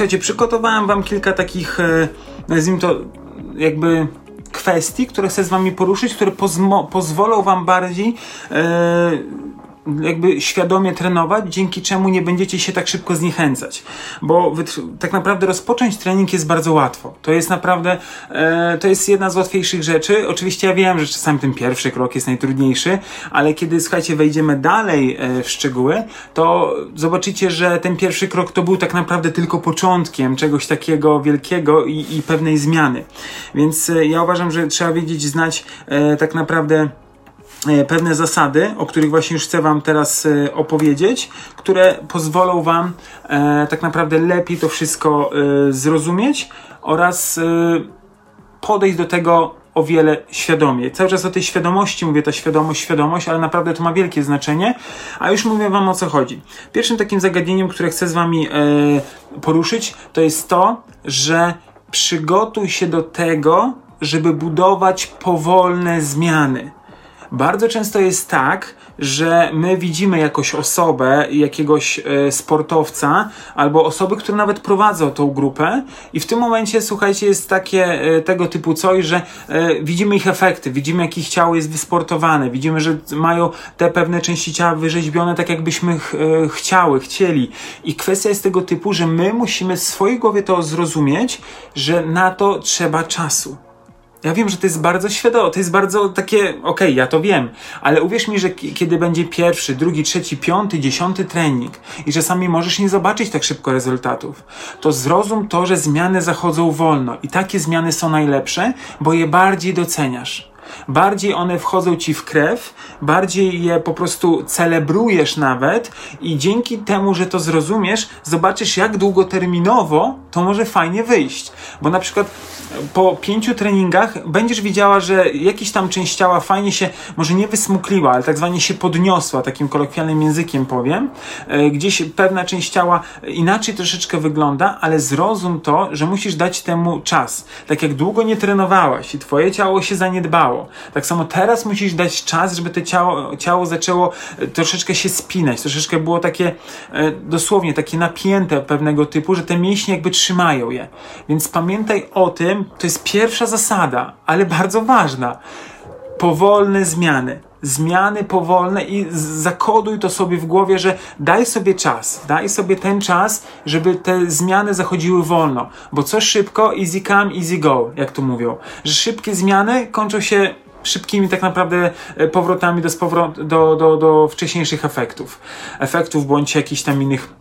Słuchajcie, przygotowałem wam kilka takich, e, nazwijmy to, jakby kwestii, które chcę z wami poruszyć, które pozwolą wam bardziej e, jakby świadomie trenować, dzięki czemu nie będziecie się tak szybko zniechęcać. Bo tak naprawdę rozpocząć trening jest bardzo łatwo. To jest naprawdę, e, to jest jedna z łatwiejszych rzeczy. Oczywiście ja wiem, że czasami ten pierwszy krok jest najtrudniejszy, ale kiedy, słuchajcie, wejdziemy dalej e, w szczegóły, to zobaczycie, że ten pierwszy krok to był tak naprawdę tylko początkiem czegoś takiego wielkiego i, i pewnej zmiany. Więc e, ja uważam, że trzeba wiedzieć, znać e, tak naprawdę pewne zasady, o których właśnie już chcę Wam teraz e, opowiedzieć, które pozwolą Wam e, tak naprawdę lepiej to wszystko zrozumieć oraz podejść do tego o wiele świadomie. Cały czas o tej świadomości mówię, ta świadomość, świadomość, ale naprawdę to ma wielkie znaczenie, a już mówię Wam o co chodzi. Pierwszym takim zagadnieniem, które chcę z Wami poruszyć, to jest to, że przygotuj się do tego, żeby budować powolne zmiany. Bardzo często jest tak, że my widzimy jakąś osobę, jakiegoś e, sportowca, albo osoby, które nawet prowadzą tą grupę, i w tym momencie, słuchajcie, jest takie e, tego typu coś, że e, widzimy ich efekty, widzimy, jak ich ciało jest wysportowane, widzimy, że mają te pewne części ciała wyrzeźbione tak, jakbyśmy ch chciały, chcieli. I kwestia jest tego typu, że my musimy w swojej głowie to zrozumieć, że na to trzeba czasu. Ja wiem, że to jest bardzo świadome, to jest bardzo takie, okej, okay, ja to wiem, ale uwierz mi, że kiedy będzie pierwszy, drugi, trzeci, piąty, dziesiąty trening i czasami możesz nie zobaczyć tak szybko rezultatów, to zrozum to, że zmiany zachodzą wolno i takie zmiany są najlepsze, bo je bardziej doceniasz. Bardziej one wchodzą ci w krew, bardziej je po prostu celebrujesz nawet i dzięki temu, że to zrozumiesz, zobaczysz jak długoterminowo to może fajnie wyjść. Bo na przykład po pięciu treningach będziesz widziała, że jakiś tam część ciała fajnie się, może nie wysmukliła, ale tak zwanie się podniosła, takim kolokwialnym językiem powiem. E, gdzieś pewna część ciała inaczej troszeczkę wygląda, ale zrozum to, że musisz dać temu czas. Tak jak długo nie trenowałaś i twoje ciało się zaniedbało, tak samo teraz musisz dać czas, żeby to ciało, ciało zaczęło e, troszeczkę się spinać, troszeczkę było takie e, dosłownie takie napięte pewnego typu, że te mięśnie jakby trzymają je. Więc pamiętaj o tym, to jest pierwsza zasada, ale bardzo ważna. Powolne zmiany. Zmiany powolne i zakoduj to sobie w głowie, że daj sobie czas, daj sobie ten czas, żeby te zmiany zachodziły wolno. Bo co szybko, easy come, easy go, jak to mówią. Że szybkie zmiany kończą się szybkimi tak naprawdę e, powrotami do, do, do, do wcześniejszych efektów. Efektów bądź jakichś tam innych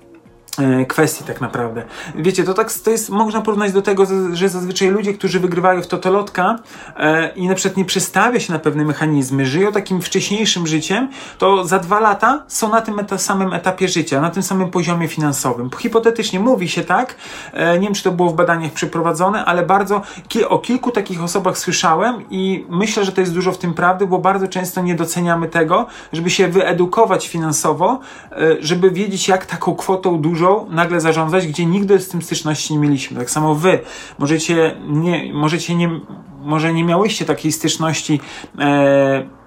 kwestii tak naprawdę. Wiecie, to tak to jest, można porównać do tego, że zazwyczaj ludzie, którzy wygrywają w totolotka e, i na przykład nie przestawia się na pewne mechanizmy, żyją takim wcześniejszym życiem, to za dwa lata są na tym eta samym etapie życia, na tym samym poziomie finansowym. Hipotetycznie mówi się tak, e, nie wiem czy to było w badaniach przeprowadzone, ale bardzo ki o kilku takich osobach słyszałem i myślę, że to jest dużo w tym prawdy, bo bardzo często nie doceniamy tego, żeby się wyedukować finansowo, e, żeby wiedzieć jak taką kwotą dużo nagle zarządzać, gdzie nigdy z tym styczności nie mieliśmy. Tak samo wy możecie nie, możecie nie, może nie miałyście takiej styczności e,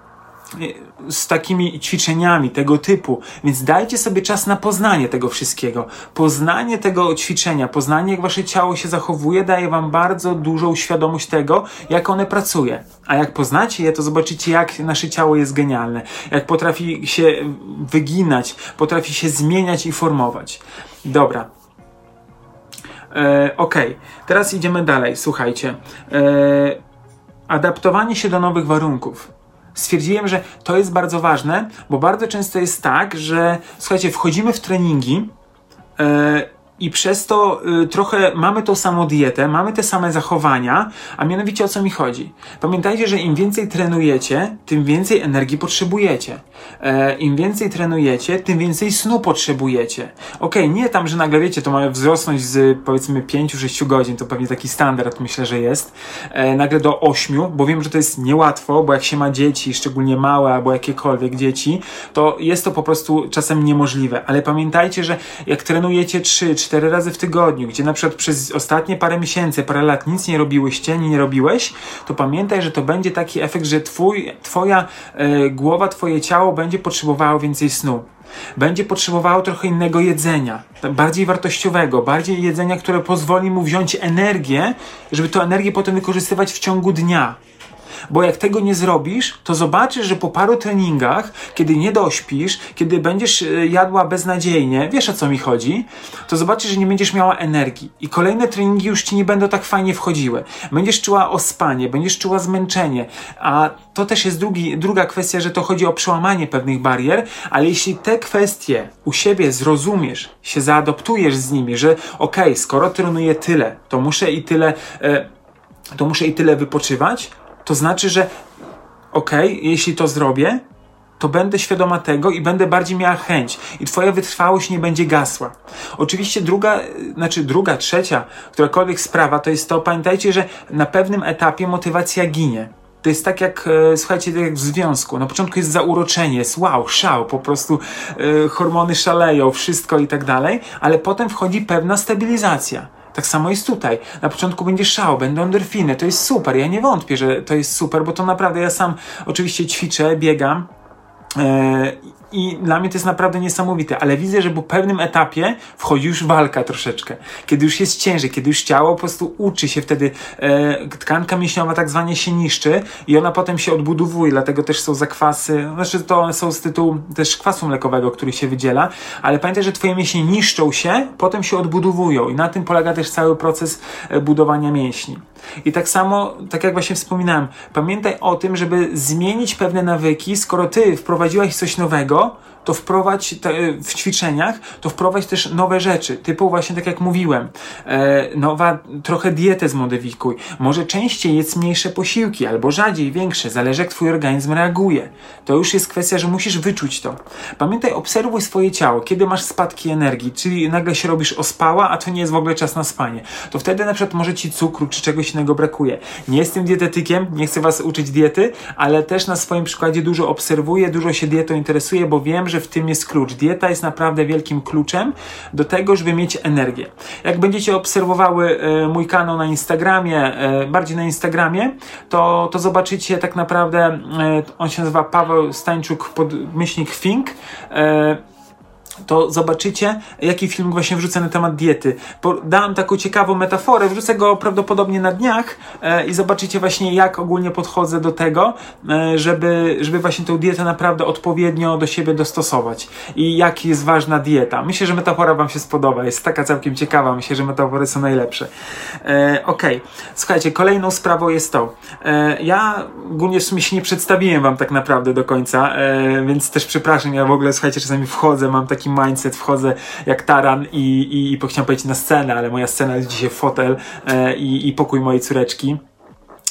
z takimi ćwiczeniami tego typu, więc dajcie sobie czas na poznanie tego wszystkiego. Poznanie tego ćwiczenia, poznanie jak wasze ciało się zachowuje, daje wam bardzo dużą świadomość tego, jak one pracuje. A jak poznacie je, to zobaczycie, jak nasze ciało jest genialne, jak potrafi się wyginać, potrafi się zmieniać i formować. Dobra. E, ok, teraz idziemy dalej. Słuchajcie. E, adaptowanie się do nowych warunków stwierdziłem, że to jest bardzo ważne, bo bardzo często jest tak, że słuchajcie, wchodzimy w treningi. Yy, i przez to y, trochę mamy tą samą dietę, mamy te same zachowania, a mianowicie o co mi chodzi? Pamiętajcie, że im więcej trenujecie, tym więcej energii potrzebujecie. E, Im więcej trenujecie, tym więcej snu potrzebujecie. Okay, nie tam, że nagle wiecie, to ma wzrosnąć z powiedzmy 5-6 godzin, to pewnie taki standard myślę, że jest, e, nagle do 8, bo wiem, że to jest niełatwo, bo jak się ma dzieci, szczególnie małe albo jakiekolwiek dzieci, to jest to po prostu czasem niemożliwe. Ale pamiętajcie, że jak trenujecie 3, 4, cztery razy w tygodniu, gdzie na przykład przez ostatnie parę miesięcy, parę lat nic nie robiłyście, nie robiłeś, to pamiętaj, że to będzie taki efekt, że twój, twoja e, głowa, twoje ciało będzie potrzebowało więcej snu będzie potrzebowało trochę innego jedzenia, bardziej wartościowego, bardziej jedzenia, które pozwoli mu wziąć energię, żeby tę energię potem wykorzystywać w ciągu dnia. Bo jak tego nie zrobisz, to zobaczysz, że po paru treningach, kiedy nie dośpisz, kiedy będziesz e, jadła beznadziejnie, wiesz o co mi chodzi, to zobaczysz, że nie będziesz miała energii. I kolejne treningi już ci nie będą tak fajnie wchodziły. Będziesz czuła ospanie, będziesz czuła zmęczenie. A to też jest drugi, druga kwestia, że to chodzi o przełamanie pewnych barier, ale jeśli te kwestie u siebie zrozumiesz, się zaadoptujesz z nimi, że okej, okay, skoro trenuję tyle, to muszę i tyle. E, to muszę i tyle wypoczywać, to znaczy, że okej, okay, jeśli to zrobię, to będę świadoma tego i będę bardziej miała chęć i twoja wytrwałość nie będzie gasła. Oczywiście druga, znaczy druga, trzecia, którakolwiek sprawa, to jest to, pamiętajcie, że na pewnym etapie motywacja ginie. To jest tak jak, e, słuchajcie, tak jak w związku. Na początku jest zauroczenie, jest wow, szał, po prostu e, hormony szaleją, wszystko i tak dalej, ale potem wchodzi pewna stabilizacja tak samo jest tutaj. Na początku będzie szał, będą endorfiny, to jest super. Ja nie wątpię, że to jest super, bo to naprawdę ja sam oczywiście ćwiczę, biegam. I dla mnie to jest naprawdę niesamowite, ale widzę, że po pewnym etapie wchodzi już walka troszeczkę. Kiedy już jest ciężej, kiedy już ciało po prostu uczy się wtedy, e, tkanka mięśniowa tak zwanie się niszczy i ona potem się odbudowuje, dlatego też są zakwasy, znaczy to one są z tytułu też kwasu mlekowego, który się wydziela, ale pamiętaj, że twoje mięśnie niszczą się, potem się odbudowują i na tym polega też cały proces e, budowania mięśni. I tak samo, tak jak właśnie wspominałem, pamiętaj o tym, żeby zmienić pewne nawyki, skoro ty wprowadziłaś coś nowego, 있고요. To wprowadź te, w ćwiczeniach, to wprowadź też nowe rzeczy, typu właśnie tak jak mówiłem, e, nowa, trochę dietę zmodyfikuj, może częściej jedz mniejsze posiłki, albo rzadziej, większe, zależy jak twój organizm reaguje. To już jest kwestia, że musisz wyczuć to. Pamiętaj, obserwuj swoje ciało, kiedy masz spadki energii, czyli nagle się robisz ospała, a to nie jest w ogóle czas na spanie. To wtedy na przykład może ci cukru czy czegoś innego brakuje. Nie jestem dietetykiem, nie chcę was uczyć diety, ale też na swoim przykładzie dużo obserwuję, dużo się dietą interesuję, bo wiem, że w tym jest klucz. Dieta jest naprawdę wielkim kluczem do tego, żeby mieć energię. Jak będziecie obserwowały e, mój kanał na Instagramie, e, bardziej na Instagramie, to, to zobaczycie tak naprawdę, e, on się nazywa Paweł Stańczuk, podmyślnik Fink to zobaczycie, jaki film właśnie wrzucę na temat diety. Dałem taką ciekawą metaforę, wrzucę go prawdopodobnie na dniach e, i zobaczycie właśnie, jak ogólnie podchodzę do tego, e, żeby, żeby właśnie tę dietę naprawdę odpowiednio do siebie dostosować. I jak jest ważna dieta. Myślę, że metafora Wam się spodoba, jest taka całkiem ciekawa, myślę, że metafory są najlepsze. E, okay. słuchajcie, kolejną sprawą jest to. E, ja ogólnie w sumie się nie przedstawiłem Wam tak naprawdę do końca, e, więc też przepraszam, ja w ogóle, słuchajcie, czasami wchodzę, mam taki mindset, wchodzę jak taran i, i, i chciałem powiedzieć na scenę, ale moja scena jest dzisiaj fotel e, i, i pokój mojej córeczki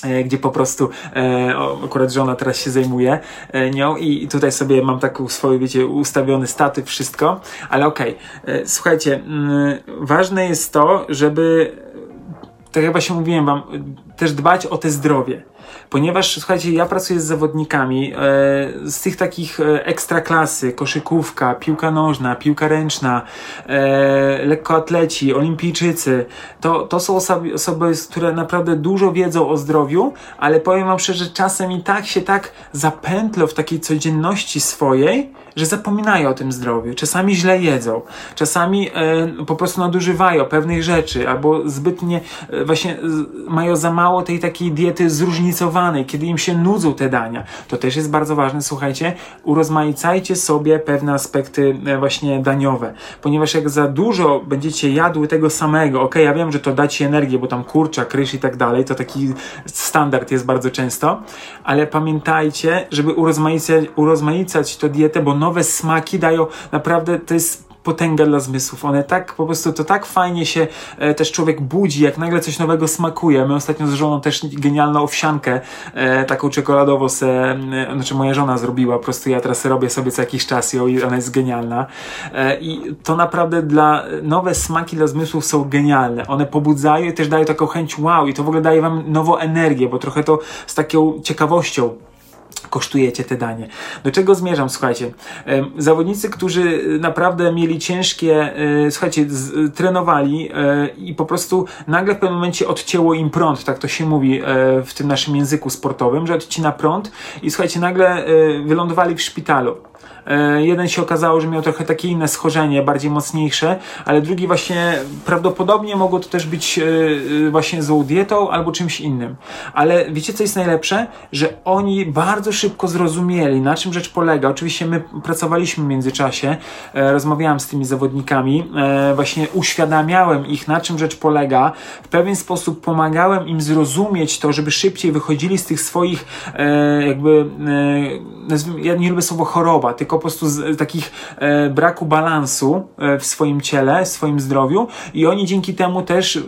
e, gdzie po prostu e, akurat żona teraz się zajmuje e, nią i tutaj sobie mam taką swoją, wiecie, ustawiony statyw, wszystko, ale okej, okay. E, słuchajcie, mm, ważne jest to, żeby tak jak właśnie mówiłem wam, też dbać o te zdrowie. Ponieważ, słuchajcie, ja pracuję z zawodnikami e, z tych takich e, ekstraklasy, koszykówka, piłka nożna, piłka ręczna, e, lekkoatleci, olimpijczycy. To, to są osoby, osoby, które naprawdę dużo wiedzą o zdrowiu, ale powiem wam szczerze, czasem i tak się tak zapętlą w takiej codzienności swojej, że zapominają o tym zdrowiu. Czasami źle jedzą, czasami e, po prostu nadużywają pewnych rzeczy, albo zbytnie e, właśnie mają za mało tej takiej diety zróżnicowanej, kiedy im się nudzą te dania. To też jest bardzo ważne, słuchajcie, urozmaicajcie sobie pewne aspekty e, właśnie daniowe, ponieważ jak za dużo będziecie jadły tego samego, ok, ja wiem, że to da ci energię, bo tam kurcza, krysz i tak dalej, to taki standard jest bardzo często, ale pamiętajcie, żeby urozmaicać, urozmaicać tę dietę, bo nowe smaki dają naprawdę, to jest potęga dla zmysłów. One tak, po prostu to tak fajnie się e, też człowiek budzi, jak nagle coś nowego smakuje. My ostatnio z żoną też genialną owsiankę, e, taką czekoladową se, e, znaczy moja żona zrobiła, po prostu ja teraz robię sobie co jakiś czas ją i ona jest genialna. E, I to naprawdę dla, nowe smaki dla zmysłów są genialne. One pobudzają i też dają taką chęć wow i to w ogóle daje wam nową energię, bo trochę to z taką ciekawością kosztujecie te danie. Do czego zmierzam, słuchajcie? Zawodnicy, którzy naprawdę mieli ciężkie, e, słuchajcie, trenowali e, i po prostu nagle w pewnym momencie odcięło im prąd, tak to się mówi e, w tym naszym języku sportowym, że odcina prąd i słuchajcie, nagle wylądowali w szpitalu. E, jeden się okazało, że miał trochę takie inne schorzenie, bardziej mocniejsze, ale drugi właśnie prawdopodobnie mogło to też być e, e, właśnie złą dietą albo czymś innym. Ale wiecie co jest najlepsze? Że oni bardzo szybko zrozumieli, na czym rzecz polega. Oczywiście my pracowaliśmy w międzyczasie, rozmawiałem z tymi zawodnikami, właśnie uświadamiałem ich, na czym rzecz polega. W pewien sposób pomagałem im zrozumieć to, żeby szybciej wychodzili z tych swoich jakby, ja nie lubię słowo choroba, tylko po prostu z takich e, braku balansu e, w swoim ciele, w swoim zdrowiu i oni dzięki temu też e,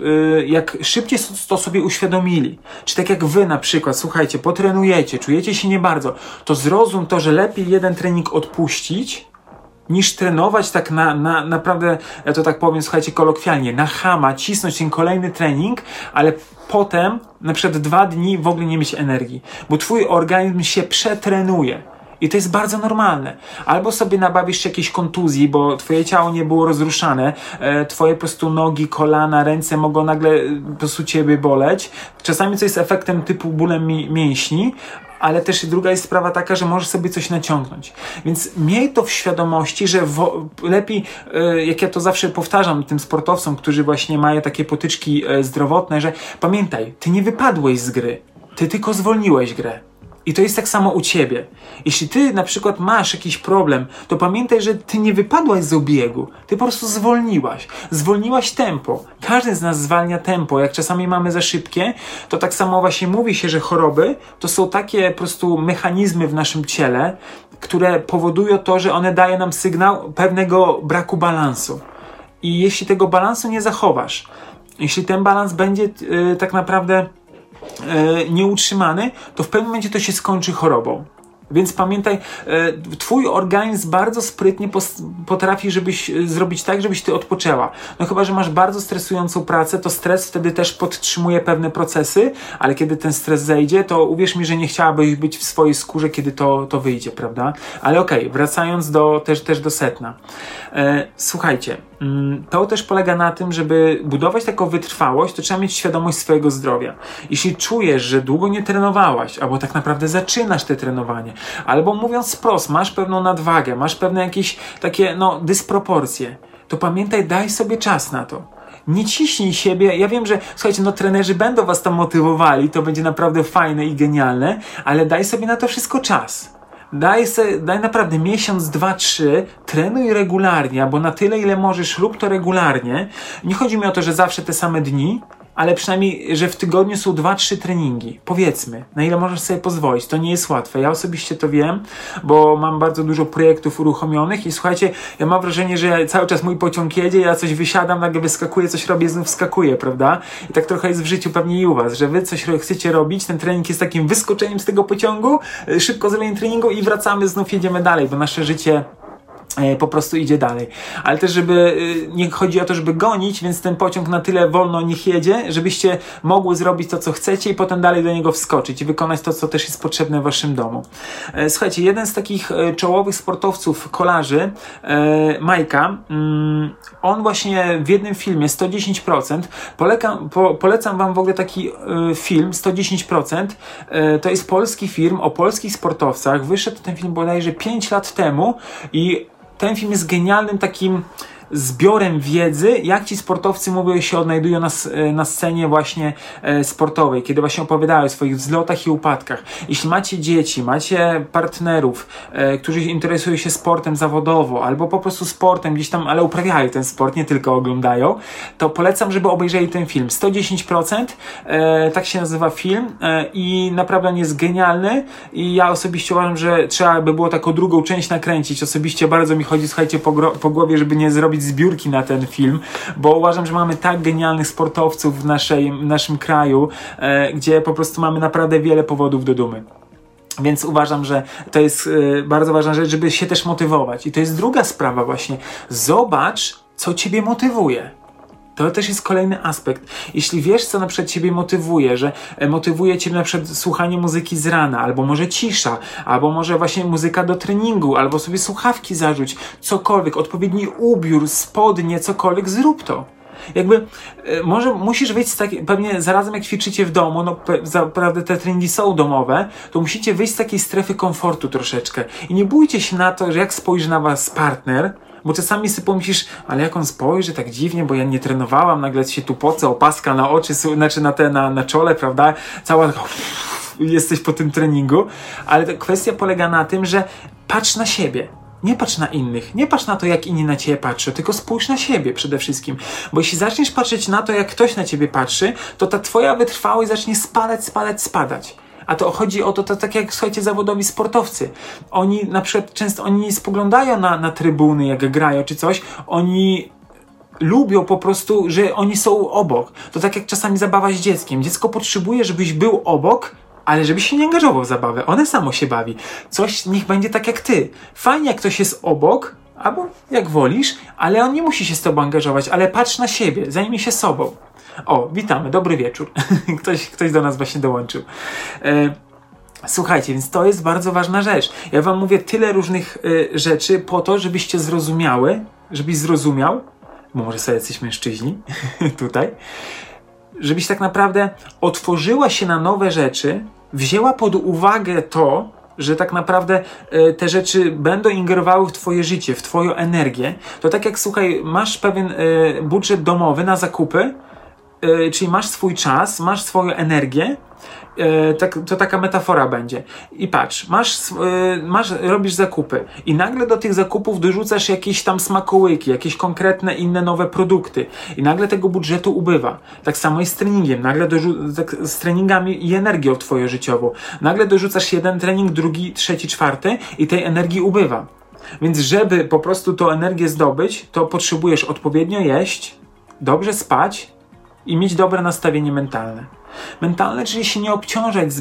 jak szybciej to sobie uświadomili. Czy tak jak wy na przykład, słuchajcie, potrenujecie, czujecie się nie bardzo, to zrozum to, że lepiej jeden trening odpuścić, niż trenować tak na, na naprawdę, ja to tak powiem, słuchajcie, kolokwialnie, na hama, cisnąć ten kolejny trening, ale potem na przykład dwa dni w ogóle nie mieć energii, bo twój organizm się przetrenuje. I to jest bardzo normalne. Albo sobie nabawisz się jakiejś kontuzji, bo twoje ciało nie było rozruszane, e, twoje po prostu nogi, kolana, ręce mogą nagle e, po prostu ciebie boleć. Czasami to jest efektem typu bólem mi mięśni, ale też druga jest sprawa taka, że możesz sobie coś naciągnąć. Więc miej to w świadomości, że lepiej, e, jak ja to zawsze powtarzam tym sportowcom, którzy właśnie mają takie potyczki zdrowotne, że pamiętaj, ty nie wypadłeś z gry, ty tylko zwolniłeś grę. I to jest tak samo u ciebie. Jeśli ty na przykład masz jakiś problem, to pamiętaj, że ty nie wypadłaś z obiegu, ty po prostu zwolniłaś. Zwolniłaś tempo. Każdy z nas zwalnia tempo. Jak czasami mamy za szybkie, to tak samo właśnie mówi się, że choroby to są takie po prostu mechanizmy w naszym ciele, które powodują to, że one dają nam sygnał pewnego braku balansu. I jeśli tego balansu nie zachowasz, jeśli ten balans będzie yy, tak naprawdę nieutrzymany, to w pewnym momencie to się skończy chorobą. Więc pamiętaj, e, twój organizm bardzo sprytnie potrafi żebyś e, zrobić tak, żebyś ty odpoczęła. No chyba, że masz bardzo stresującą pracę, to stres wtedy też podtrzymuje pewne procesy, ale kiedy ten stres zejdzie, to uwierz mi, że nie chciałabyś być w swojej skórze, kiedy to, to wyjdzie, prawda? Ale okej, okay, wracając do, też, też do setna. E, słuchajcie, to też polega na tym, żeby budować taką wytrwałość, to trzeba mieć świadomość swojego zdrowia. Jeśli czujesz, że długo nie trenowałaś, albo tak naprawdę zaczynasz te trenowanie, albo mówiąc wprost, masz pewną nadwagę, masz pewne jakieś takie, no, dysproporcje, to pamiętaj, daj sobie czas na to. Nie ciśnij siebie. Ja wiem, że słuchajcie, no trenerzy będą was tam motywowali, to będzie naprawdę fajne i genialne, ale daj sobie na to wszystko czas. Daj, se, daj naprawdę miesiąc, dwa, trzy, trenuj regularnie, albo na tyle, ile możesz, rób to regularnie. Nie chodzi mi o to, że zawsze te same dni, ale przynajmniej, że w tygodniu są dwa, trzy treningi. Powiedzmy, na ile możesz sobie pozwolić. To nie jest łatwe. Ja osobiście to wiem, bo mam bardzo dużo projektów uruchomionych i słuchajcie, ja mam wrażenie, że cały czas mój pociąg jedzie, ja coś wysiadam, nagle wyskakuję, coś robię, znów wskakuję, prawda? I tak trochę jest w życiu pewnie i u was, że wy coś chcecie robić, ten trening jest takim wyskoczeniem z tego pociągu, szybko zrobienie treningu i wracamy, znów jedziemy dalej, bo nasze życie po prostu idzie dalej. Ale też, żeby e, nie chodzi o to, żeby gonić, więc ten pociąg na tyle wolno niech jedzie, żebyście mogły zrobić to, co chcecie i potem dalej do niego wskoczyć i wykonać to, co też jest potrzebne w waszym domu. E, słuchajcie, jeden z takich czołowych sportowców, kolarzy, Majka, mm, on właśnie w jednym filmie 110%, polecam, po, polecam wam w ogóle taki film 110%, to jest polski film o polskich sportowcach, wyszedł ten film bodajże 5 lat temu i ten film jest genialnym takim zbiorem wiedzy, jak ci sportowcy mówią, się odnajdują na, e, na scenie właśnie e, sportowej, kiedy właśnie opowiadają o swoich wzlotach i upadkach. Jeśli macie dzieci, macie partnerów, e, którzy interesują się sportem zawodowo, albo po prostu sportem gdzieś tam, ale uprawiają ten sport, nie tylko oglądają, to polecam, żeby obejrzeli ten film. 110%, e, tak się nazywa film i naprawdę on jest genialny i ja osobiście uważam, że trzeba by było taką drugą część nakręcić. Osobiście bardzo mi chodzi, słuchajcie, po, po głowie, żeby nie zrobić zbiórki na ten film, bo uważam, że mamy tak genialnych sportowców w, naszej, w naszym kraju, e, gdzie po prostu mamy naprawdę wiele powodów do dumy. Więc uważam, że to jest e, bardzo ważna rzecz, żeby się też motywować. I to jest druga sprawa właśnie. Zobacz, co ciebie motywuje. To też jest kolejny aspekt. Jeśli wiesz, co na przykład Ciebie motywuje, że e, motywuje Ciebie na przykład słuchanie muzyki z rana, albo może cisza, albo może właśnie muzyka do treningu, albo sobie słuchawki zarzuć, cokolwiek, odpowiedni ubiór, spodnie, cokolwiek, zrób to. Jakby, e, może musisz wyjść z takiej, pewnie zarazem jak ćwiczycie w domu, no naprawdę te treningi są domowe, to musicie wyjść z takiej strefy komfortu troszeczkę. I nie bójcie się na to, że jak spojrzy na was partner, bo czasami sobie pomyślisz, ale jak on spojrzy tak dziwnie, bo ja nie trenowałam, nagle się tu poce, opaska na oczy, znaczy na te, na, na czole, prawda? Cała taka jesteś po tym treningu, ale kwestia polega na tym, że patrz na siebie. Nie patrz na innych, nie patrz na to, jak inni na ciebie patrzą, tylko spójrz na siebie przede wszystkim. Bo jeśli zaczniesz patrzeć na to, jak ktoś na ciebie patrzy, to ta twoja wytrwałość zacznie spadać, spadać, spadać. A to chodzi o to, to tak jak słuchajcie, zawodowi sportowcy. Oni na przykład często oni nie spoglądają na, na trybuny, jak grają czy coś. Oni lubią po prostu, że oni są obok. To tak jak czasami zabawa z dzieckiem. Dziecko potrzebuje, żebyś był obok, ale żebyś się nie angażował w zabawę. One samo się bawi. Coś niech będzie tak jak ty. Fajnie, jak ktoś jest obok, albo jak wolisz, ale on nie musi się z tobą angażować, ale patrz na siebie, zajmij się sobą. O, witamy, dobry wieczór. ktoś, ktoś do nas właśnie dołączył. E, słuchajcie, więc to jest bardzo ważna rzecz. Ja wam mówię tyle różnych e, rzeczy po to, żebyście zrozumiały, żebyś zrozumiał, bo może sobie jacyś mężczyźni tutaj, żebyś tak naprawdę otworzyła się na nowe rzeczy, wzięła pod uwagę to, że tak naprawdę e, te rzeczy będą ingerowały w Twoje życie, w Twoją energię, to tak jak słuchaj, masz pewien e, budżet domowy na zakupy, E, czyli masz swój czas, masz swoją energię, to taka metafora będzie. I patrz, masz, e, masz, robisz zakupy i nagle do tych zakupów dorzucasz jakieś tam smakołyki, jakieś konkretne inne nowe produkty i nagle tego budżetu ubywa. Tak samo jest z treningiem. Nagle tak, z treningami i energią twoją życiową. Nagle dorzucasz jeden trening, drugi, trzeci, czwarty i tej energii ubywa. Więc żeby po prostu tą energię zdobyć, to potrzebujesz odpowiednio jeść, dobrze spać, i mieć dobre nastawienie mentalne. Mentalne, czyli się nie obciążać y,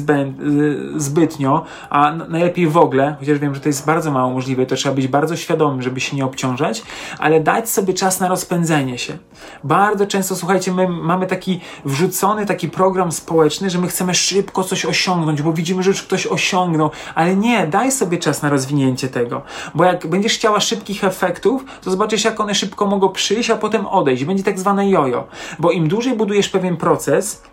zbytnio, a najlepiej w ogóle, chociaż wiem, że to jest bardzo mało możliwe, to trzeba być bardzo świadomym, żeby się nie obciążać, ale dać sobie czas na rozpędzenie się. Bardzo często, słuchajcie, my mamy taki wrzucony taki program społeczny, że my chcemy szybko coś osiągnąć, bo widzimy, że już ktoś osiągnął, ale nie, daj sobie czas na rozwinięcie tego, bo jak będziesz chciała szybkich efektów, to zobaczysz, jak one szybko mogą przyjść, a potem odejść. Będzie tak zwane jojo, bo im dłużej budujesz pewien proces,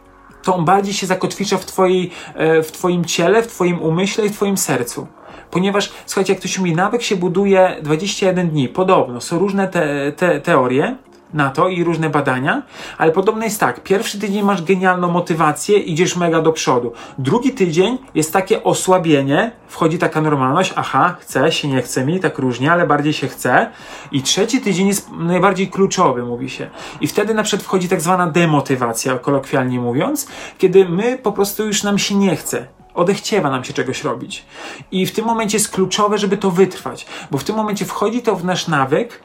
to on bardziej się zakotwicza w, twojej, e, w Twoim ciele, w Twoim umyśle i w Twoim sercu. Ponieważ, słuchajcie, jak ktoś mówi, nawyk się buduje 21 dni, podobno, są różne te, te teorie, na to i różne badania, ale podobno jest tak, pierwszy tydzień masz genialną motywację, idziesz mega do przodu. Drugi tydzień jest takie osłabienie, wchodzi taka normalność, aha, chce się, nie chce mi, tak różnie, ale bardziej się chce. I trzeci tydzień jest najbardziej kluczowy, mówi się. I wtedy na przykład wchodzi tak zwana demotywacja, kolokwialnie mówiąc, kiedy my po prostu już nam się nie chce odechciewa nam się czegoś robić. I w tym momencie jest kluczowe, żeby to wytrwać, bo w tym momencie wchodzi to w nasz nawyk,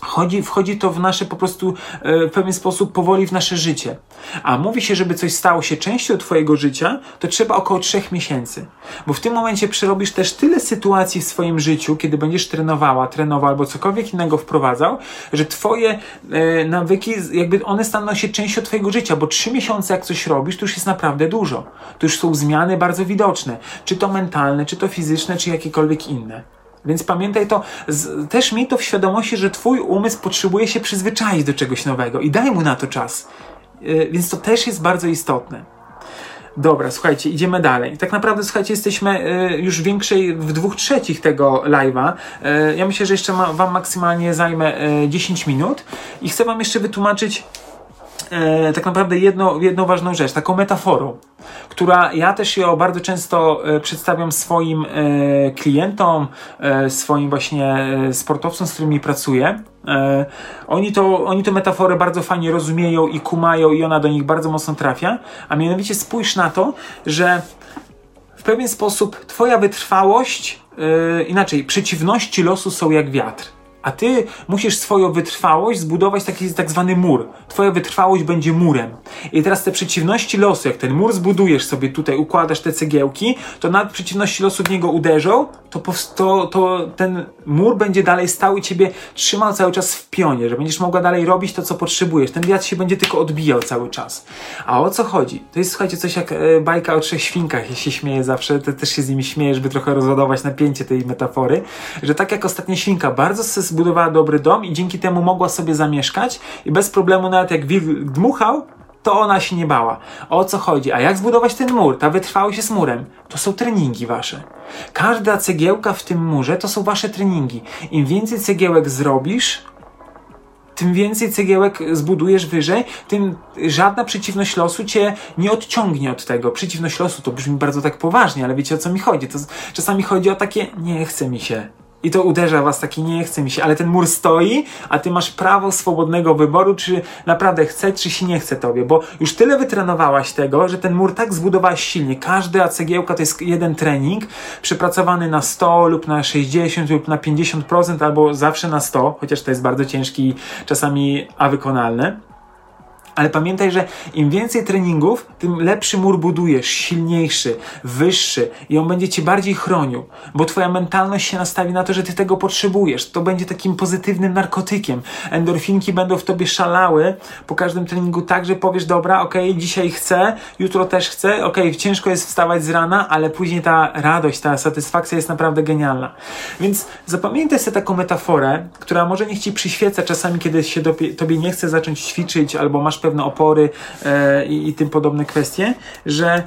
Chodzi, wchodzi to w nasze po prostu e, w pewien sposób powoli w nasze życie. A mówi się, żeby coś stało się częścią Twojego życia, to trzeba około trzech miesięcy. Bo w tym momencie przerobisz też tyle sytuacji w swoim życiu, kiedy będziesz trenowała, trenował albo cokolwiek innego wprowadzał, że Twoje e, nawyki, jakby one staną się częścią Twojego życia, bo trzy miesiące jak coś robisz, to już jest naprawdę dużo. To już są zmiany bardzo widoczne. Czy to mentalne, czy to fizyczne, czy jakiekolwiek inne. Więc pamiętaj to, z, też miej to w świadomości, że twój umysł potrzebuje się przyzwyczaić do czegoś nowego i daj mu na to czas. Yy, więc to też jest bardzo istotne. Dobra, słuchajcie, idziemy dalej. Tak naprawdę, słuchajcie, jesteśmy y, już większej, w dwóch trzecich tego live'a. Y, ja myślę, że jeszcze ma, Wam maksymalnie zajmę y, 10 minut i chcę Wam jeszcze wytłumaczyć e, tak naprawdę jedno, jedną ważną rzecz, taką metaforą, która ja też ją bardzo często e, przedstawiam swoim e, klientom, e, swoim właśnie e, sportowcom, z którymi pracuję. E, oni, to, oni tę metaforę bardzo fajnie rozumieją i kumają i ona do nich bardzo mocno trafia, a mianowicie spójrz na to, że w pewien sposób twoja wytrwałość, inaczej, przeciwności losu są jak wiatr. A ty musisz swoją wytrwałość zbudować taki tak zwany mur. Twoja wytrwałość będzie murem. I teraz te przeciwności losu, jak ten mur zbudujesz sobie tutaj, układasz te cegiełki, to nawet przeciwności losu w niego uderzą, to, to, to ten mur będzie dalej stał i ciebie trzymał cały czas w pionie, że będziesz mogła dalej robić to, co potrzebujesz. Ten wiatr się będzie tylko odbijał cały czas. A o co chodzi? To jest, słuchajcie, coś jak e, bajka o trzech świnkach. Ja się śmieję zawsze, to też się z nimi śmieję, żeby trochę rozładować napięcie tej metafory, że tak jak ostatnia świnka bardzo zbudowała dobry dom i dzięki temu mogła sobie zamieszkać i bez problemu nawet jak wilk dmuchał, to ona się nie bała. O co chodzi? A jak zbudować ten mur? Ta wytrwałość jest murem. To są treningi wasze. Każda cegiełka w tym murze to są wasze treningi. Im więcej cegiełek zrobisz, tym więcej cegiełek zbudujesz wyżej, tym żadna przeciwność losu cię nie odciągnie od tego. Przeciwność losu to brzmi bardzo tak poważnie, ale wiecie o co mi chodzi? To czasami chodzi o takie nie chce mi się, i to uderza was taki nie chce mi się, ale ten mur stoi, a ty masz prawo swobodnego wyboru, czy naprawdę chce, czy się nie chce tobie, bo już tyle wytrenowałaś tego, że ten mur tak zbudowałaś silnie. Każda cegiełka to jest jeden trening, przepracowany na 100 lub na 60 lub na 50%, albo zawsze na 100, chociaż to jest bardzo ciężki czasami, a wykonalne. Ale pamiętaj, że im więcej treningów, tym lepszy mur budujesz, silniejszy, wyższy i on będzie cię bardziej chronił, bo twoja mentalność się nastawi na to, że ty tego potrzebujesz. To będzie takim pozytywnym narkotykiem. Endorfinki będą w tobie szalały po każdym treningu tak, że powiesz, dobra, okay, dzisiaj chcę, jutro też chcę, okay, ciężko jest wstawać z rana, ale później ta radość, ta satysfakcja jest naprawdę genialna. Więc zapamiętaj sobie taką metaforę, która może niech ci przyświeca czasami, kiedy się tobie nie chce zacząć ćwiczyć albo masz pewne opory e, i, i tym podobne kwestie, że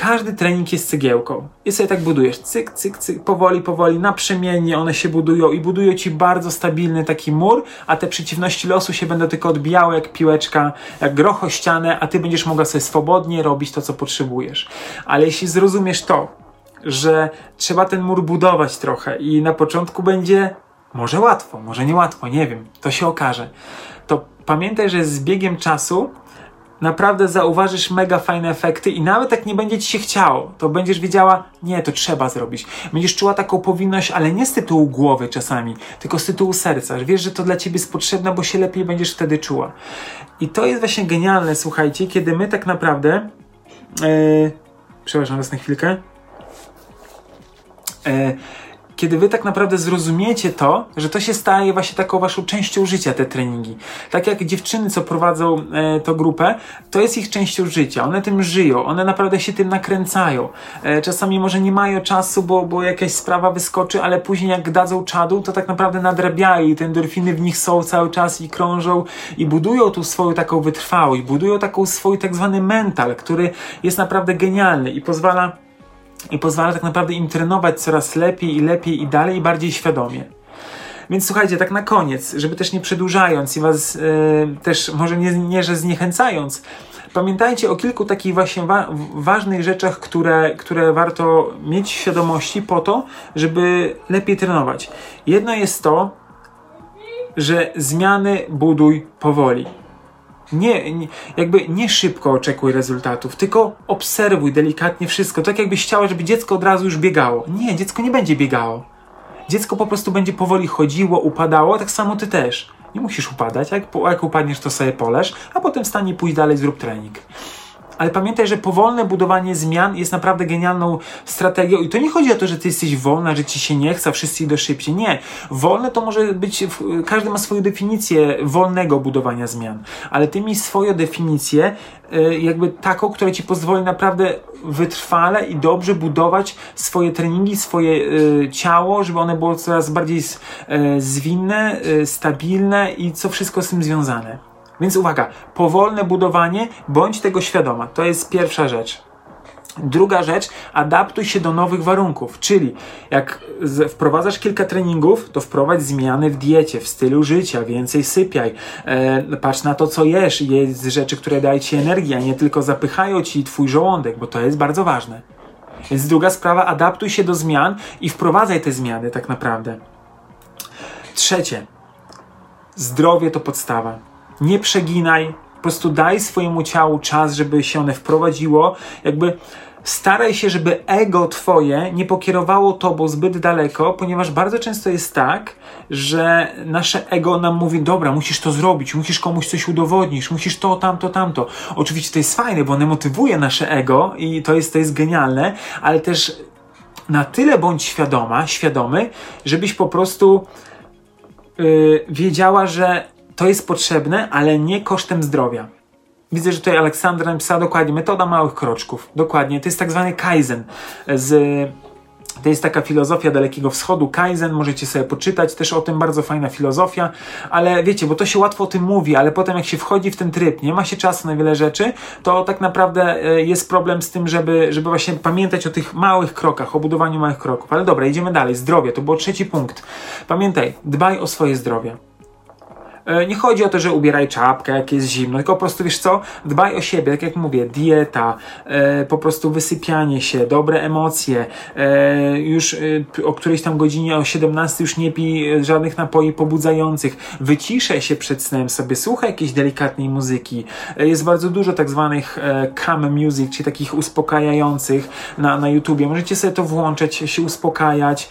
każdy trening jest cegiełką. I sobie tak budujesz, cyk, cyk, cyk, powoli, powoli, naprzemiennie one się budują i budują ci bardzo stabilny taki mur, a te przeciwności losu się będą tylko odbijały jak piłeczka, jak groch o ścianę, a ty będziesz mogła sobie swobodnie robić to, co potrzebujesz. Ale jeśli zrozumiesz to, że trzeba ten mur budować trochę i na początku będzie może łatwo, może niełatwo, nie wiem, to się okaże to pamiętaj, że z biegiem czasu naprawdę zauważysz mega fajne efekty i nawet jak nie będzie ci się chciało, to będziesz wiedziała, nie, to trzeba zrobić. Będziesz czuła taką powinność, ale nie z tytułu głowy czasami, tylko z tytułu serca. Wiesz, że to dla ciebie jest potrzebne, bo się lepiej będziesz wtedy czuła. I to jest właśnie genialne, słuchajcie, kiedy my tak naprawdę. Yy, przepraszam was na chwilkę. Yy, kiedy wy tak naprawdę zrozumiecie to, że to się staje właśnie taką waszą częścią życia, te treningi. Tak jak dziewczyny, co prowadzą e, tą grupę, to jest ich częścią życia. One tym żyją, one naprawdę się tym nakręcają. E, czasami może nie mają czasu, bo, bo jakaś sprawa wyskoczy, ale później jak dadzą czadu, to tak naprawdę nadrabiają i te endorfiny w nich są cały czas i krążą i budują tu swoją taką wytrwałość, budują taką swój tak zwany mental, który jest naprawdę genialny i pozwala i pozwala tak naprawdę im trenować coraz lepiej i lepiej i dalej i bardziej świadomie. Więc słuchajcie, tak na koniec, żeby też nie przedłużając i was yy, też może nie, nie, że zniechęcając, pamiętajcie o kilku takich właśnie wa ważnych rzeczach, które, które warto mieć świadomości po to, żeby lepiej trenować. Jedno jest to, że zmiany buduj powoli. Nie, nie, jakby nie szybko oczekuj rezultatów, tylko obserwuj delikatnie wszystko. Tak jakbyś chciała, żeby dziecko od razu już biegało. Nie, dziecko nie będzie biegało. Dziecko po prostu będzie powoli chodziło, upadało, tak samo ty też. Nie musisz upadać, jak, jak upadniesz, to sobie poleż, a potem wstań i pójdź dalej, zrób trening ale pamiętaj, że powolne budowanie zmian jest naprawdę genialną strategią i to nie chodzi o to, że ty jesteś wolna, że ci się nie chce, wszyscy idą szybciej. Nie. Wolne to może być, każdy ma swoją definicję wolnego budowania zmian, ale ty mi swoją definicję y, jakby taką, która ci pozwoli naprawdę wytrwale i dobrze budować swoje treningi, swoje y, ciało, żeby one było coraz bardziej y, zwinne, stabilne i co wszystko z tym związane. Więc uwaga, powolne budowanie, bądź tego świadoma. To jest pierwsza rzecz. Druga rzecz, adaptuj się do nowych warunków, czyli jak wprowadzasz kilka treningów, to wprowadź zmiany w diecie, w stylu życia, więcej sypiaj, e, patrz na to, co jesz, jest rzeczy, które dają ci energię, a nie tylko zapychają ci twój żołądek, bo to jest bardzo ważne. Więc druga sprawa, adaptuj się do zmian i wprowadzaj te zmiany tak naprawdę. Trzecie, zdrowie to podstawa nie przeginaj, po prostu daj swojemu ciału czas, żeby się one wprowadziło. Jakby staraj się, żeby ego twoje nie pokierowało tobą zbyt daleko, ponieważ bardzo często jest tak, że nasze ego nam mówi, dobra, musisz to zrobić, musisz komuś coś udowodnić, musisz to, tamto, tamto. Oczywiście to jest fajne, bo one motywuje nasze ego i to jest, to jest genialne, ale też na tyle bądź świadoma, świadomy, żebyś po prostu yy, wiedziała, że to jest potrzebne, ale nie kosztem zdrowia. Widzę, że tutaj Aleksandra napisała dokładnie, metoda małych kroczków. Dokładnie, to jest tak zwany kaizen z to jest taka filozofia Dalekiego Wschodu, Kaizen, możecie sobie poczytać, też o tym bardzo fajna filozofia, ale wiecie, bo to się łatwo o tym mówi, ale potem jak się wchodzi w ten tryb, nie ma się czasu na wiele rzeczy, to tak naprawdę e, jest problem z tym, żeby, żeby właśnie pamiętać o tych małych krokach, o budowaniu małych kroków. Ale dobra, idziemy dalej. Zdrowie, to był trzeci punkt. Pamiętaj, dbaj o swoje zdrowie. E, nie chodzi o to, że ubieraj czapkę, jak jest zimno, tylko po prostu wiesz co, dbaj o siebie, tak jak mówię, dieta, e, po prostu wysypianie się, dobre emocje, e, już o którejś tam godzinie o 17 już nie pij żadnych napoi pobudzających, wyciszaj się przed snem sobie, słuchaj jakiejś delikatnej muzyki. Jest bardzo dużo tak zwanych calm music, czyli takich uspokajających na, na YouTubie. Możecie sobie to włączać, się uspokajać.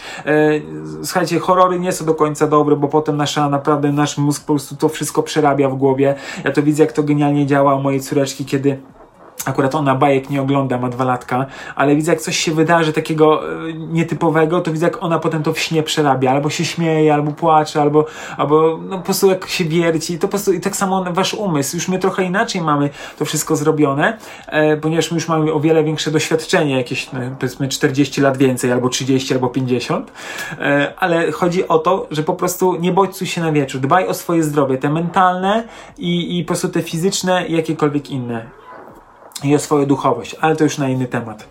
Słuchajcie, horrory nie są do końca dobre, bo potem nasza, naprawdę nasz mózg po prostu to wszystko przerabia w głowie. Ja to widzę, jak to genialnie działa u mojej córeczki, kiedy Akurat ona bajek nie ogląda, ma dwa latka, ale widzę, jak coś się wydarzy takiego e, nietypowego, to widzę, jak ona potem to w śnie przerabia. Albo się śmieje, albo płacze, albo, albo no, po prostu jak się wierci. To po prostu, I tak samo wasz umysł. Już my trochę inaczej mamy to wszystko zrobione, e, ponieważ my już mamy o wiele większe doświadczenie, jakieś no, powiedzmy 40 lat więcej, albo 30, albo 50. E, ale chodzi o to, że po prostu nie bodźcuj się na wieczór. Dbaj o swoje zdrowie, te mentalne i, i po prostu te fizyczne jakiekolwiek inne i o swoją duchowość, ale to już na inny temat.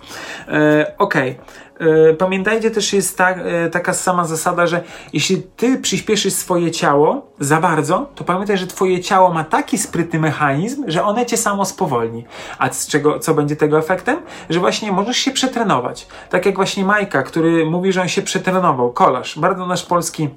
E, Okej. Okay. E, pamiętajcie też, jest ta, e, taka sama zasada, że jeśli ty przyspieszysz swoje ciało za bardzo, to pamiętaj, że twoje ciało ma taki sprytny mechanizm, że one cię samo spowolni. A z czego, co będzie tego efektem? Że właśnie możesz się przetrenować. Tak jak właśnie Majka, który mówi, że on się przetrenował. Kolarz, bardzo nasz polski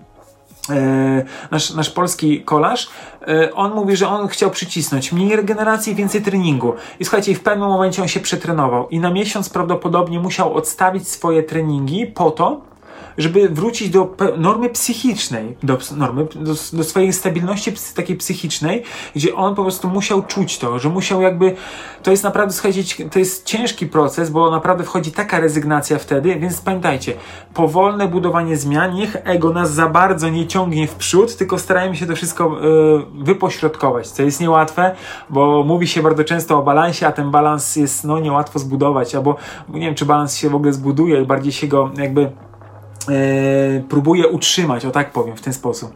nasz, nasz polski kolarz, e, on mówi, że on chciał przycisnąć mniej regeneracji, więcej treningu. I słuchajcie, w pewnym momencie on się przetrenował i na miesiąc prawdopodobnie musiał odstawić swoje treningi po to, żeby wrócić do normy psychicznej, do normy, do, do swojej stabilności takiej psychicznej, gdzie on po prostu musiał czuć to, że musiał jakby, to jest naprawdę, słuchajcie, to jest ciężki proces, bo naprawdę wchodzi taka rezygnacja wtedy, więc pamiętajcie, powolne budowanie zmian, niech ego nas za bardzo nie ciągnie w przód, tylko starajmy się to wszystko y, wypośrodkować, co jest niełatwe, bo mówi się bardzo często o balansie, a ten balans jest no niełatwo zbudować, albo nie wiem, czy balans się w ogóle zbuduje, bardziej się go jakby Yy, próbuje utrzymać, o tak powiem, w ten sposób.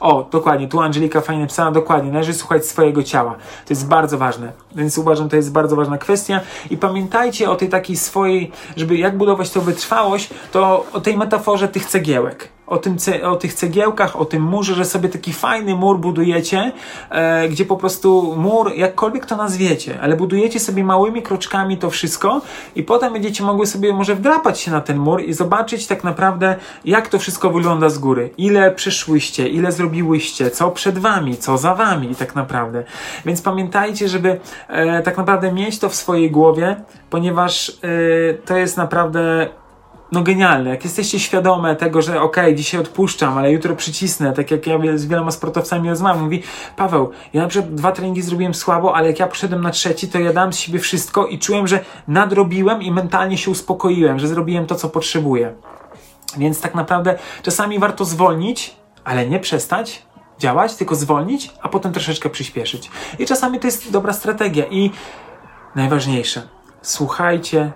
O, dokładnie, tu Angelika fajnie napisała, dokładnie, należy słuchać swojego ciała. To jest bardzo ważne, więc uważam, to jest bardzo ważna kwestia i pamiętajcie o tej takiej swojej, żeby jak budować tą wytrwałość, to o tej metaforze tych cegiełek o, tym, o tych cegiełkach, o tym murze, że sobie taki fajny mur budujecie, e, gdzie po prostu mur, jakkolwiek to nazwiecie, ale budujecie sobie małymi kroczkami to wszystko i potem będziecie mogły sobie może wdrapać się na ten mur i zobaczyć tak naprawdę, jak to wszystko wygląda z góry. Ile przyszłyście, ile zrobiłyście, co przed wami, co za wami tak naprawdę. Więc pamiętajcie, żeby e, tak naprawdę mieć to w swojej głowie, ponieważ e, to jest naprawdę no genialne. Jak jesteście świadome tego, że okay, dzisiaj odpuszczam, ale jutro przycisnę, tak jak ja z wieloma sportowcami rozmawiam, mówi Paweł, ja na przykład dwa treningi zrobiłem słabo, ale jak ja poszedłem na trzeci, to ja dałem z siebie wszystko i czułem, że nadrobiłem i mentalnie się uspokoiłem, że zrobiłem to, co potrzebuję. Więc tak naprawdę czasami warto zwolnić, ale nie przestać działać, tylko zwolnić, a potem troszeczkę przyspieszyć. I czasami to jest dobra strategia. I najważniejsze, słuchajcie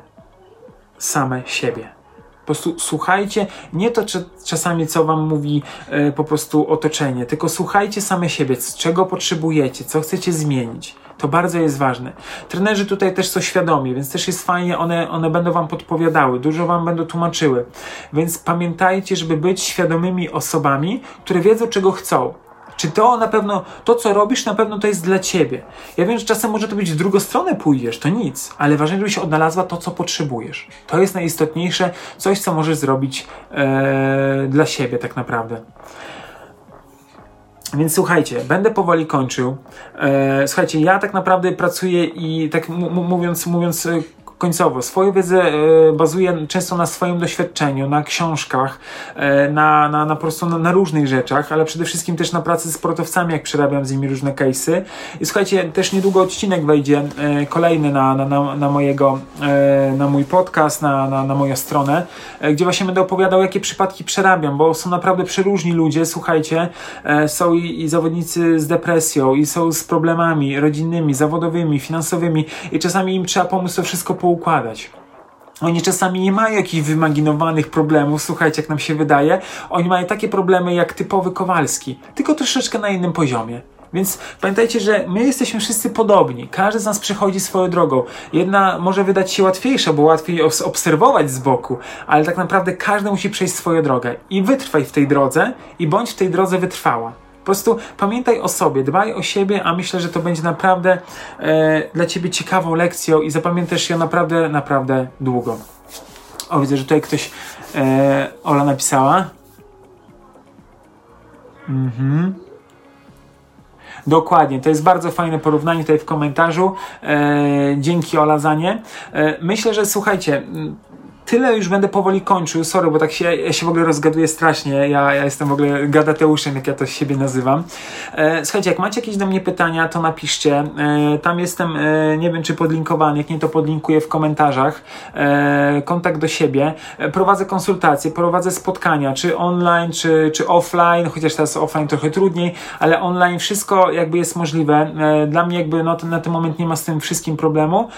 same siebie prostu słuchajcie nie to czy, czasami, co wam mówi e, po prostu otoczenie, tylko słuchajcie same siebie, czego potrzebujecie, co chcecie zmienić. To bardzo jest ważne. Trenerzy tutaj też są świadomi, więc też jest fajnie, one, one będą wam podpowiadały, dużo wam będą tłumaczyły. Więc pamiętajcie, żeby być świadomymi osobami, które wiedzą, czego chcą. Czy to na pewno, to co robisz, na pewno to jest dla ciebie. Ja wiem, że czasem może to być w drugą stronę pójdziesz, to nic, ale ważne, żebyś odnalazła to, co potrzebujesz. To jest najistotniejsze, coś, co możesz zrobić e, dla siebie, tak naprawdę. Więc słuchajcie, będę powoli kończył. E, słuchajcie, ja tak naprawdę pracuję i tak mówiąc, mówiąc końcowo. Swoją wiedzę e, bazuję często na swoim doświadczeniu, na książkach, e, na, na, na po prostu na, na, różnych rzeczach, ale przede wszystkim też na pracy z sportowcami, jak przerabiam z nimi różne case'y. I słuchajcie, też niedługo odcinek wejdzie e, kolejny na, na, na, na mojego, na mój podcast, na, na, na moją stronę, gdzie właśnie będę opowiadał, jakie przypadki przerabiam, bo są naprawdę przeróżni ludzie, słuchajcie, są i, i zawodnicy z depresją, i są z problemami rodzinnymi, zawodowymi, finansowymi i czasami im trzeba pomóc to wszystko poukładać. Oni czasami nie mają jakichś wymaginowanych problemów, słuchajcie, jak nam się wydaje. Oni mają takie problemy jak typowy Kowalski, tylko troszeczkę na innym poziomie. Więc pamiętajcie, że my jesteśmy wszyscy podobni. Każdy z nas przechodzi swoją drogą. Jedna może wydać się łatwiejsza, bo łatwiej obserwować z boku, ale tak naprawdę każdy musi przejść swoją drogę. I wytrwaj w tej drodze i bądź w tej drodze wytrwała. Prostu pamiętaj o sobie, dbaj o siebie, a myślę, że to będzie naprawdę e, dla ciebie ciekawą lekcją i zapamiętasz ją naprawdę, naprawdę długo. O, widzę, że tutaj ktoś e, Ola napisała. Mhm. Dokładnie, to jest bardzo fajne porównanie tutaj w komentarzu. E, dzięki Ola za nie. E, myślę, że słuchajcie, tyle już będę powoli kończył. Sorry, bo tak się, ja się w ogóle rozgaduję strasznie. Ja, ja jestem w ogóle gadateuszem, jak ja to siebie nazywam. E, słuchajcie, jak macie jakieś do mnie pytania, to napiszcie. E, tam jestem, e, nie wiem czy podlinkowany, jak nie to podlinkuję w komentarzach. E, kontakt do siebie. E, prowadzę konsultacje, prowadzę spotkania, czy online, czy, czy offline, chociaż teraz offline trochę trudniej, ale online wszystko jakby jest możliwe. E, dla mnie jakby no, na ten moment nie ma z tym wszystkim problemu.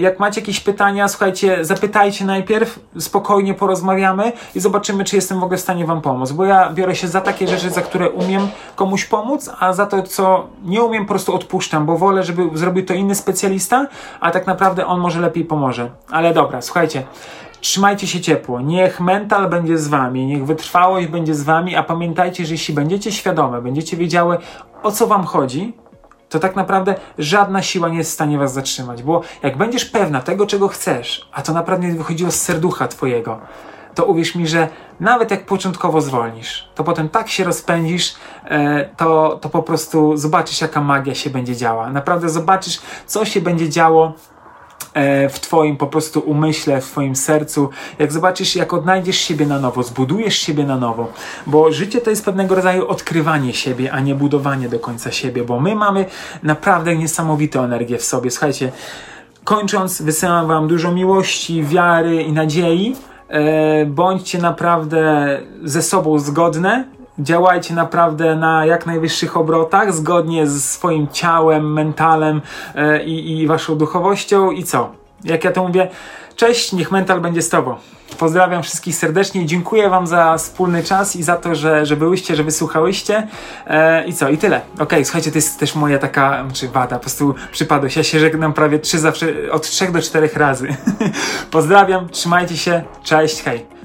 jak macie jakieś pytania, słuchajcie, zapytajcie najpierw najpierw spokojnie porozmawiamy i zobaczymy, czy jestem w ogóle w stanie Wam pomóc. Bo ja biorę się za takie rzeczy, za które umiem komuś pomóc, a za to, co nie umiem, po prostu odpuszczam, bo wolę, żeby zrobił to inny specjalista, a tak naprawdę on może lepiej pomoże. Ale dobra, słuchajcie. Trzymajcie się ciepło. Niech mental będzie z wami, niech wytrwałość będzie z wami, a pamiętajcie, że jeśli będziecie świadome, będziecie wiedziały o co wam chodzi, to tak naprawdę żadna siła nie jest w stanie was zatrzymać, bo jak będziesz pewna tego, czego chcesz, a to naprawdę wychodziło z serducha twojego, to uwierz mi, że nawet jak początkowo zwolnisz, to potem tak się rozpędzisz, e, to, to po prostu zobaczysz, jaka magia się będzie działa. Naprawdę zobaczysz, co się będzie działo w Twoim po prostu umyśle, w Twoim sercu, jak zobaczysz, jak odnajdziesz siebie na nowo, zbudujesz siebie na nowo, bo życie to jest pewnego rodzaju odkrywanie siebie, a nie budowanie do końca siebie, bo my mamy naprawdę niesamowitą energię w sobie. Słuchajcie, kończąc, wysyłam Wam dużo miłości, wiary i nadziei. E, bądźcie naprawdę ze sobą zgodne, działajcie naprawdę na jak najwyższych obrotach, zgodnie z swoim ciałem, mentalem e, i, i waszą duchowością. I co? Jak ja to mówię, cześć, niech mental będzie z tobą. Pozdrawiam wszystkich serdecznie. Dziękuję Wam za wspólny czas i za to, że, że byłyście, że wysłuchałyście. E, I co? I tyle. Okej, okay, słuchajcie, to jest też moja taka, czy wada, po prostu przypadłość. Ja się żegnam prawie trzy zawsze, od trzech do czterech razy. Pozdrawiam, trzymajcie się, cześć, hej.